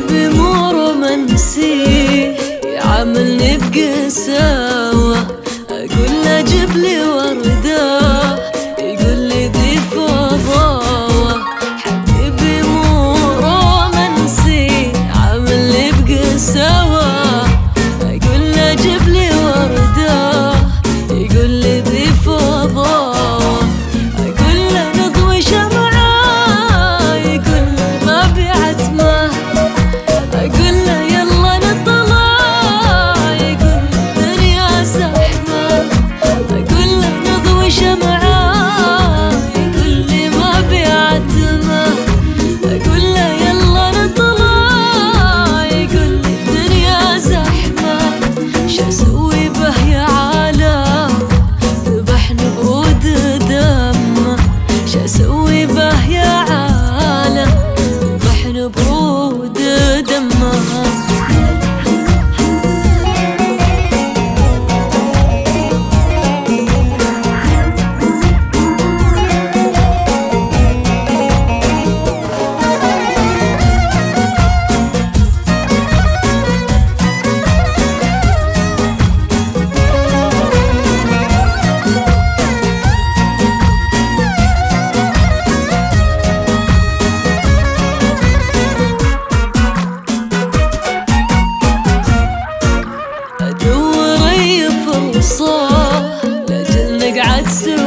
بمور منسي عملني بقسم soon.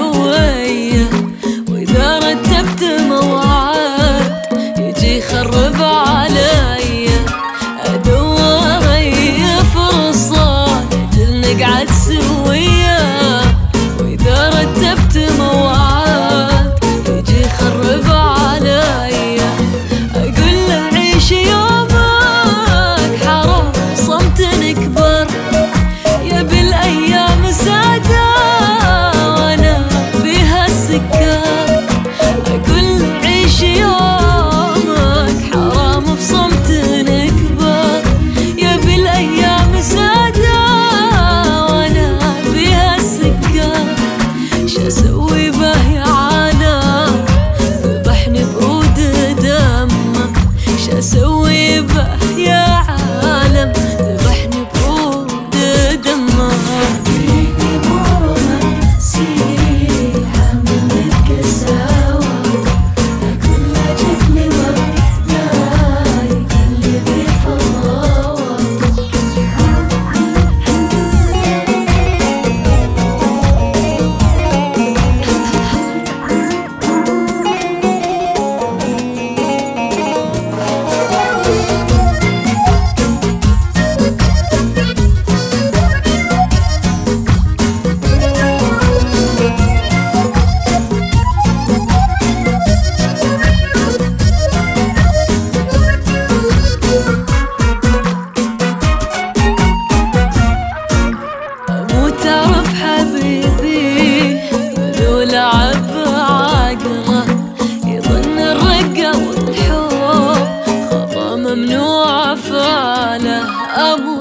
amo.